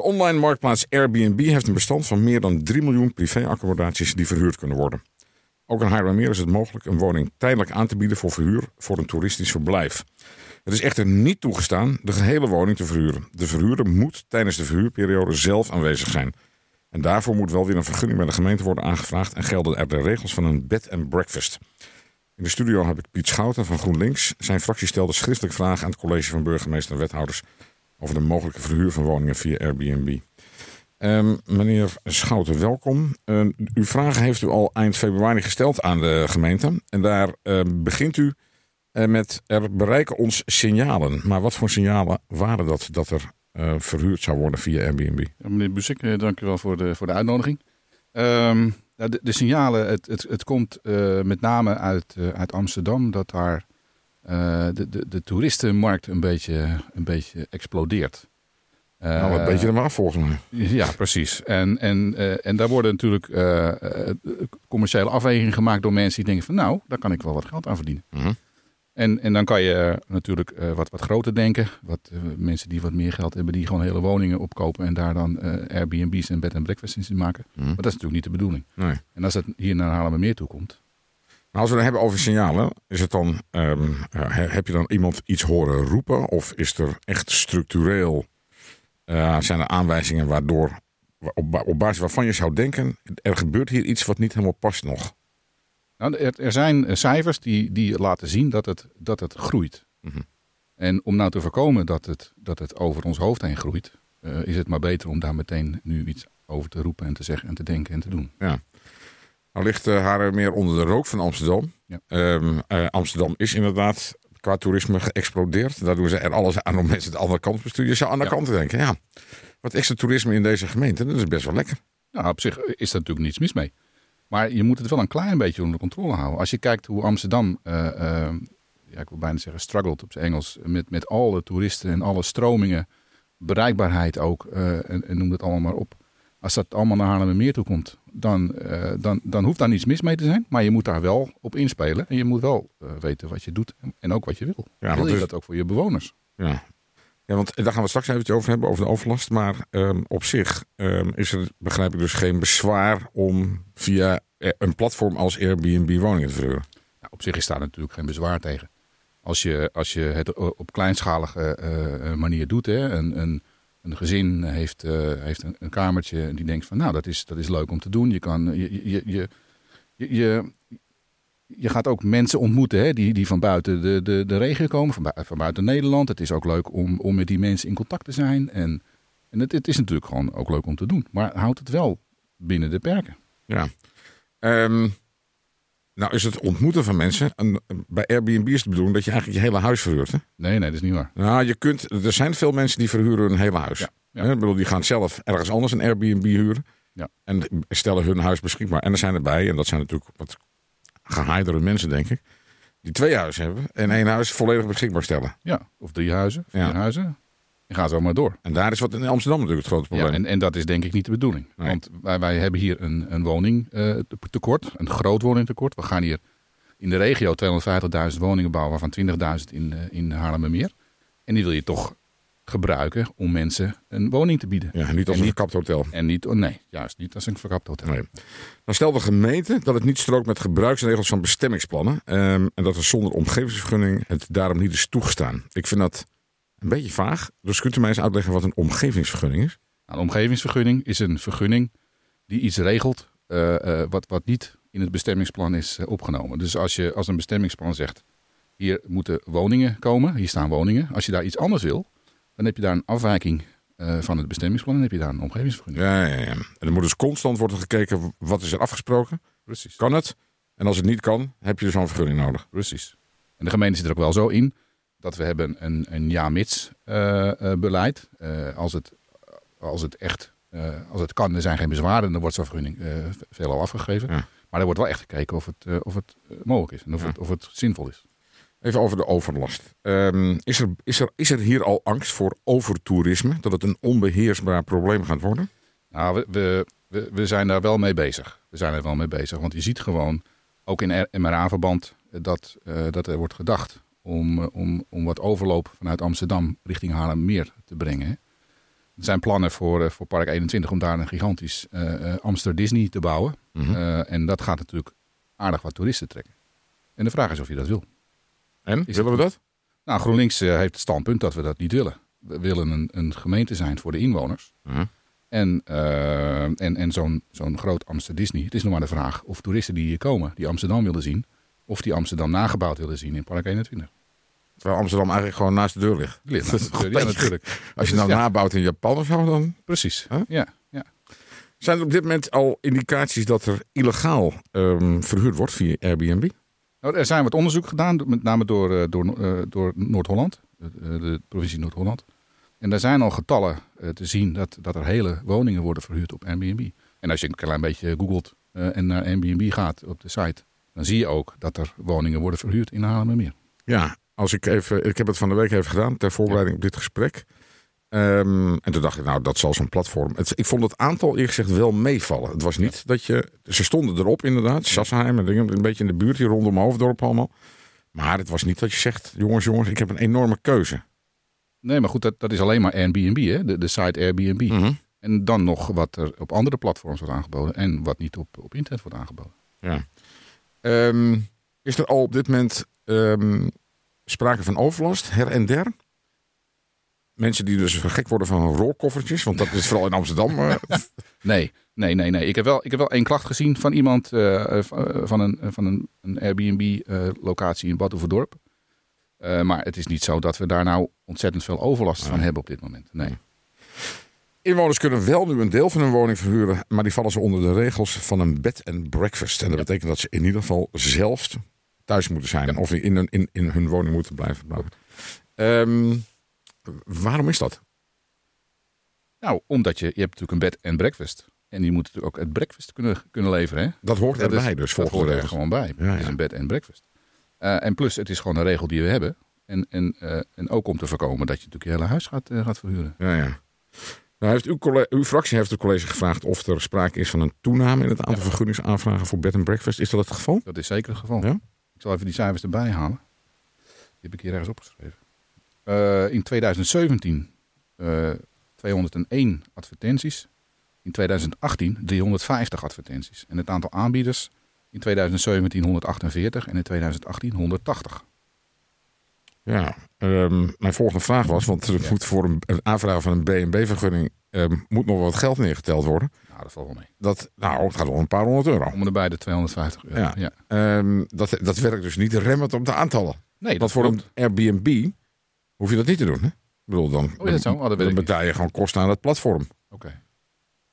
De online marktplaats Airbnb heeft een bestand van meer dan 3 miljoen privéaccommodaties die verhuurd kunnen worden. Ook in Haarlemmermeer is het mogelijk een woning tijdelijk aan te bieden voor verhuur voor een toeristisch verblijf. Het is echter niet toegestaan de gehele woning te verhuren. De verhuurder moet tijdens de verhuurperiode zelf aanwezig zijn. En daarvoor moet wel weer een vergunning bij de gemeente worden aangevraagd en gelden er de regels van een bed and breakfast. In de studio heb ik Piet Schouten van GroenLinks. Zijn fractie stelde schriftelijk vragen aan het college van burgemeester en wethouders over de mogelijke verhuur van woningen via Airbnb. Um, meneer Schouten, welkom. Uh, uw vragen heeft u al eind februari gesteld aan de gemeente. En daar uh, begint u uh, met er bereiken ons signalen. Maar wat voor signalen waren dat dat er verhuurd zou worden via Airbnb? Meneer Busik, dank u wel voor de, voor de uitnodiging. Um, de, de, signalen, het, het, het komt met name uit, uit Amsterdam dat daar de, de, de toeristenmarkt een beetje, een beetje explodeert. Nou, een beetje ermee af volgens mij. Ja, precies. En, en, uh, en daar worden natuurlijk uh, commerciële afwegingen gemaakt door mensen die denken van nou, daar kan ik wel wat geld aan verdienen. Uh -huh. en, en dan kan je natuurlijk wat, wat groter denken. Wat, mensen die wat meer geld hebben, die gewoon hele woningen opkopen en daar dan Airbnb's en bed en breakfasts in maken. Mhm. Maar dat is natuurlijk niet de bedoeling. Nee. En als het hier naar Haarlemmermeer toe komt, als we het hebben over signalen, is het dan, um, heb je dan iemand iets horen roepen? Of is er echt structureel, uh, zijn er aanwijzingen waardoor, op, op, basis waarvan je zou denken, er gebeurt hier iets wat niet helemaal past nog? Nou, er, er zijn cijfers die, die laten zien dat het, dat het groeit. Mm -hmm. En om nou te voorkomen dat het, dat het over ons hoofd heen groeit, uh, is het maar beter om daar meteen nu iets over te roepen en te zeggen en te denken en te doen. Ja. Nou ligt uh, haar meer onder de rook van Amsterdam. Ja. Um, uh, Amsterdam is inderdaad qua toerisme geëxplodeerd. Daar doen ze er alles aan om mensen de andere kant te besturen. Je zou aan de Ja. kant denken, ja, wat extra toerisme in deze gemeente, dat is best wel lekker. Nou, op zich is daar natuurlijk niets mis mee. Maar je moet het wel een klein beetje onder controle houden. Als je kijkt hoe Amsterdam, uh, uh, ja, ik wil bijna zeggen, struggelt op zijn Engels, met, met alle toeristen en alle stromingen, bereikbaarheid ook, uh, en, en noem het allemaal maar op. Als dat allemaal naar Haarlemmermeer toe komt, dan, uh, dan, dan hoeft daar niets mis mee te zijn. Maar je moet daar wel op inspelen. En je moet wel uh, weten wat je doet en ook wat je wil. Ja, wil je is... dat ook voor je bewoners? Ja. ja, want daar gaan we straks even over hebben, over de overlast. Maar um, op zich um, is er, begrijp ik dus, geen bezwaar om via een platform als Airbnb woningen te verhuren. Nou, op zich is daar natuurlijk geen bezwaar tegen. Als je, als je het op kleinschalige uh, manier doet, hè, een, een een gezin heeft, uh, heeft een, een, kamertje en die denkt van nou dat is, dat is leuk om te doen. Je, kan, je, je, je, je, je gaat ook mensen ontmoeten hè, die, die van buiten de, de, de regio komen, van, van buiten Nederland. Het is ook leuk om, om met die mensen in contact te zijn. En, en het, het is natuurlijk gewoon ook leuk om te doen. Maar houd het wel binnen de perken. Ja. Um, nou is het ontmoeten van mensen. En bij Airbnb is het de bedoeling dat je eigenlijk je hele huis verhuurt. Hè? Nee, nee, dat is niet waar. Nou, je kunt, er zijn veel mensen die verhuren hun hele huis. Ja, ja. Ik bedoel, die gaan zelf ergens anders een Airbnb huren. Ja. En stellen hun huis beschikbaar. En er zijn erbij, en dat zijn natuurlijk wat gehaaidere mensen, denk ik. Die twee huizen hebben en één huis volledig beschikbaar stellen. Ja, of drie huizen, vier Ja. huizen. En ga zo maar door. En daar is wat in Amsterdam natuurlijk het grote probleem. Ja, en, en dat is denk ik niet de bedoeling. Nee. Want wij, wij hebben hier een, een woningtekort, een groot woningtekort. We gaan hier in de regio 250.000 woningen bouwen, waarvan 20.000 in, uh, in Haarlemmermeer. En die wil je toch gebruiken om mensen een woning te bieden. Ja, niet als En een niet- verkapt hotel. En niet, oh nee, juist niet als een verkapt hotel. Nee. Dan stelt de gemeente dat het niet strookt met gebruiksregels van bestemmingsplannen. ehm, en dat er zonder omgevingsvergunning het daarom niet is toegestaan. Ik vind dat een beetje vaag. Dus kunt u mij eens uitleggen wat een omgevingsvergunning is? Nou, een omgevingsvergunning is een vergunning die iets regelt eh, eh, wat, wat niet in het bestemmingsplan is eh, opgenomen. Dus als, je, als een bestemmingsplan zegt, hier moeten woningen komen, hier staan woningen. Als je daar iets anders wil, dan heb je daar een afwijking van het bestemmingsplan en heb je daar een omgevingsvergunning. Ja, ja, ja. En er moet dus constant worden gekeken wat is er afgesproken. Precies. Kan het? En als het niet kan, heb je dus zo'n vergunning nodig. Precies. En de gemeente zit er ook wel zo in dat we hebben een, een ja-mits eh, eh, beleid. Eh, als, het, als het echt als het kan, er zijn geen bezwaren, dan wordt zo'n vergunning veelal afgegeven. Ja. Maar er wordt wel echt gekeken of het, of het mogelijk is en of, Ja. het, of het zinvol is. Even over de overlast. Ehm, is, er, is, er, is er hier al angst voor overtoerisme? Dat het een onbeheersbaar probleem gaat worden? Nou, we, we, we, we zijn daar wel mee bezig. We zijn er wel mee bezig. Want je ziet gewoon, ook in MRA-verband, dat, dat er wordt gedacht om, eh, om, om wat overloop vanuit Amsterdam richting Haarlemmermeer te brengen. hè. Er zijn plannen voor, eh, voor Park 21 om daar een gigantisch uh, Amster Disney te bouwen. Mhm. Uh, en dat gaat natuurlijk aardig wat toeristen trekken. En de vraag is of je dat wil. En, Is willen we dat? Nou, GroenLinks heeft het standpunt dat we dat niet willen. We willen een, een gemeente zijn voor de inwoners. Mhm. En, uh, en, en zo'n zo'n groot Amster Disney. Het is nog maar de vraag of toeristen die hier komen, die Amsterdam willen zien, of die Amsterdam nagebouwd willen zien in Park 21. Terwijl Amsterdam eigenlijk gewoon naast de deur ligt. Ligt Dat is naast de deur, toch ja, natuurlijk. Als je Dus nou ja. nabouwt in Japan of zo, dan... Precies. Huh? Ja, ja. Zijn er op dit moment al indicaties dat er illegaal ehm, verhuurd wordt via Airbnb? Nou, er zijn wat onderzoek gedaan, met name door, eh, door, eh, door Noord-Holland, eh, de provincie Noord-Holland. En daar zijn al getallen te zien dat, dat er hele woningen worden verhuurd op Airbnb. En als je een klein beetje googelt en naar Airbnb gaat op de site, dan zie je ook dat er woningen worden verhuurd in Haarlemmermeer. Ja, als ik even, ik heb het van de week even gedaan ter voorbereiding op dit gesprek. Ehm, en toen dacht ik, nou, dat zal zo'n platform. Het, ik vond het aantal eerlijk gezegd wel meevallen. Het was niet dat je. Ze stonden erop, inderdaad. Sassenheim en dingen, een beetje in de buurt hier rondom Hoofddorp allemaal. Maar het was niet dat je zegt, jongens, jongens, ik heb een enorme keuze. Nee, maar goed, dat, dat is alleen maar Airbnb, hè? De, de site Airbnb. Mhm. En dan nog wat er op andere platforms wordt aangeboden en wat niet op, op internet wordt aangeboden. Ja. Ehm, is er al op dit moment ehm, sprake van overlast, her en der? Mensen die dus gek worden van rolkoffertjes, want dat is vooral in Amsterdam. eh, Nee, nee, nee, nee. Ik heb wel, ik heb wel één klacht gezien van iemand eh, eh, van een, van een, een Airbnb-locatie in Badhoevedorp. Eh maar het is niet zo dat we daar nou ontzettend veel overlast van Nee. hebben op dit moment. Nee. Inwoners kunnen wel nu een deel van hun woning verhuren, maar die vallen ze onder de regels van een bed and breakfast. En dat betekent dat ze in ieder geval zelf thuis moeten zijn of in hun, in, in hun woning moeten blijven. Ehm, waarom is dat? Nou, omdat je, je hebt natuurlijk een bed en breakfast. En die moet natuurlijk ook het breakfast kunnen, kunnen leveren. Hè? Dat hoort Dat erbij dus, Dat volgens hoort de er gewoon bij. Ja, Het is een bed en breakfast. Eh, en plus, het is gewoon een regel die we hebben. En, en, eh, en ook om te voorkomen dat je natuurlijk je hele huis gaat, eh, gaat verhuren. Ja, ja. Nou heeft uw, uw fractie heeft het college gevraagd of er sprake is van een toename in het aantal vergunningsaanvragen voor bed and breakfast. Is dat het geval? Dat is zeker het geval. Ja? Ik zal even die cijfers erbij halen. Die heb ik hier ergens opgeschreven. Eh, in 2017 eh 201 advertenties. In 2018 350 advertenties. En het aantal aanbieders in 2017 148 en in 2018 180. Ja. Ehm, mijn volgende vraag was, want er Ja. moet voor een, een aanvraag van een B&B-vergunning ehm, moet nog wat geld neergeteld worden. Nou, dat valt wel mee. Dat, nou, het gaat om een paar honderd euro. Om erbij de 250 euro. Ja. ja. Ehm, dat, dat werkt dus niet remmend op de aantallen. Nee, Want voor klopt. een Airbnb hoef je dat niet te doen. Hè? Ik bedoel, dan, Oh, is dat zo? Oh, dat dan betaal je gewoon kosten aan het platform. Oké.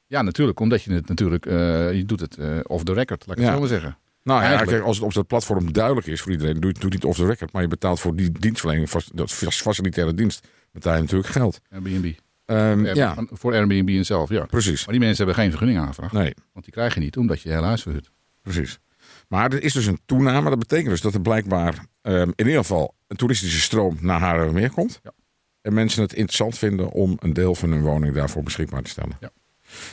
Ja, natuurlijk. Omdat je het natuurlijk... eh, je doet het eh off the record, laat ik Ja. het zo maar zeggen. Nou ja, Eigenlijk. als het op dat platform duidelijk is voor iedereen, doe het niet off the record, maar je betaalt voor die dienstverlening, dat facilitaire dienst, betaal je natuurlijk geld. Airbnb. Ehm, ja, Voor Airbnb en zelf, ja. precies. Maar die mensen hebben geen vergunning aangevraagd. Nee, Want die krijg je niet, omdat je huis verhuurt. precies. Maar er is dus een toename. Dat betekent dus dat er blijkbaar ehm, in ieder geval een toeristische stroom naar Haarlemmermeer komt. Ja. En mensen het interessant vinden om een deel van hun woning daarvoor beschikbaar te stellen. Ja.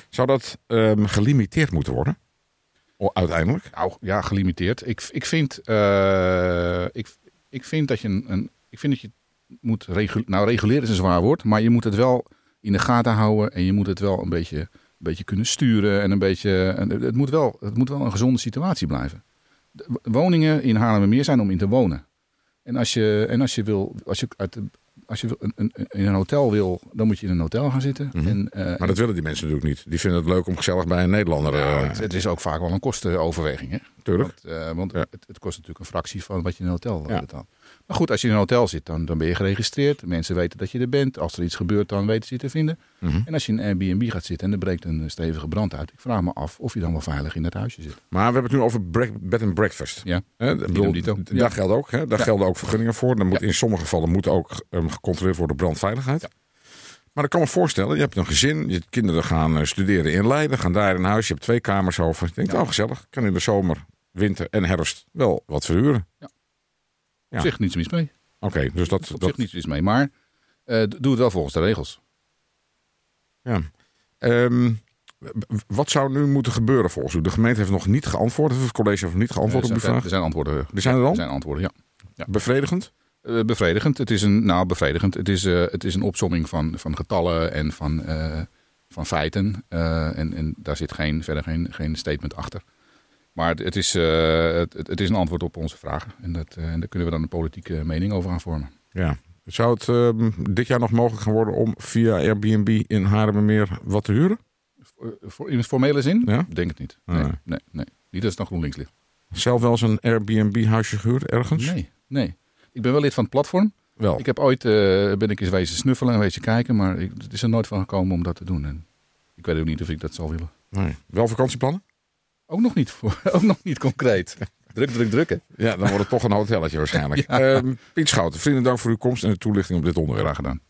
Zou dat ehm, gelimiteerd moeten worden? Uiteindelijk? Nou ja, gelimiteerd. Ik, ik, vind, eh, ik, ik vind dat je een, een ik vind dat je moet reguleren. Nou, reguleren is een zwaar woord, maar je moet het wel in de gaten houden en je moet het wel een beetje, een beetje kunnen sturen en een beetje. het, moet wel, het moet wel een gezonde situatie blijven. De woningen in Haarlemmermeer zijn om in te wonen. En als je, en als je wil, als je uit de, als je een, een, in een hotel wil, dan moet je in een hotel gaan zitten. Mhm. en, eh, Maar dat willen die mensen natuurlijk niet. Die vinden het leuk om gezellig bij een Nederlander. eh het, het is ook vaak wel een kostenoverweging. Hè? Tuurlijk. Want, eh, want Ja. het, het kost natuurlijk een fractie van wat je in een hotel Ja. betaalt. Maar goed, als je in een hotel zit, dan, dan ben je geregistreerd. Mensen weten dat je er bent. Als er iets gebeurt, dan weten ze je te vinden. Mhm. En als je in een Airbnb gaat zitten en er breekt een stevige brand uit. Ik vraag me af of je dan wel veilig in dat huisje zit. Maar we hebben het nu over bed and breakfast. Ja. Hè, bedoel. Daar Ja. geldt ook. Hè, daar Ja. gelden ook vergunningen voor. Dan moet, Ja. In sommige gevallen moet ook ehm, gecontroleerd worden brandveiligheid. Maar ik kan me voorstellen, je hebt een gezin, je kinderen gaan eh, studeren in Leiden, gaan daar in huis, je hebt twee kamers over. Je denkt, Ja. oh gezellig, kan in de zomer, winter en herfst wel wat verhuren. Op Ja. zich niets mis mee. Oké, dus dat, Op dat zich niets mis mee. Maar eh, doe het wel volgens de regels. ja. Ehm, wat zou nu moeten gebeuren volgens u? De gemeente heeft nog niet geantwoord, of het college heeft nog niet geantwoord er, op uw zijn, vraag. er zijn antwoorden. Er zijn er al? Er zijn antwoorden, ja. Bevredigend? Eh, bevredigend. Het is een, nou, bevredigend. Het is, eh, het is een opsomming van, van getallen en van, eh, van feiten. Eh, en, en daar zit geen, verder geen, geen statement achter. Maar het, het is, eh, het, het is een antwoord op onze vragen. En, dat, eh, en daar kunnen we dan een politieke mening over aan vormen. Ja. Zou het ehm, dit jaar nog mogelijk gaan worden om via Airbnb in Haarlemmermeer wat te huren? Voor, in formele zin? Ja? Denk het niet. Nee. Nee, nee, nee. Niet als het naar GroenLinks ligt. Zelf wel eens een Airbnb-huisje gehuurd ergens? Nee, nee. Ik ben wel lid van het platform. Wel. Ik heb ooit, eh, ben ik eens wezen snuffelen en wezen kijken, maar ik, het is er nooit van gekomen om dat te doen. En ik weet ook niet of ik dat zal willen. Nee. Wel vakantieplannen? Ook nog niet, voor, ook nog niet concreet. Druk, druk, drukken. Ja, dan wordt het toch een hotelletje waarschijnlijk. Ehm, Piet Schouten, vrienden dank voor uw komst en de toelichting op dit onderwerp. Graag gedaan.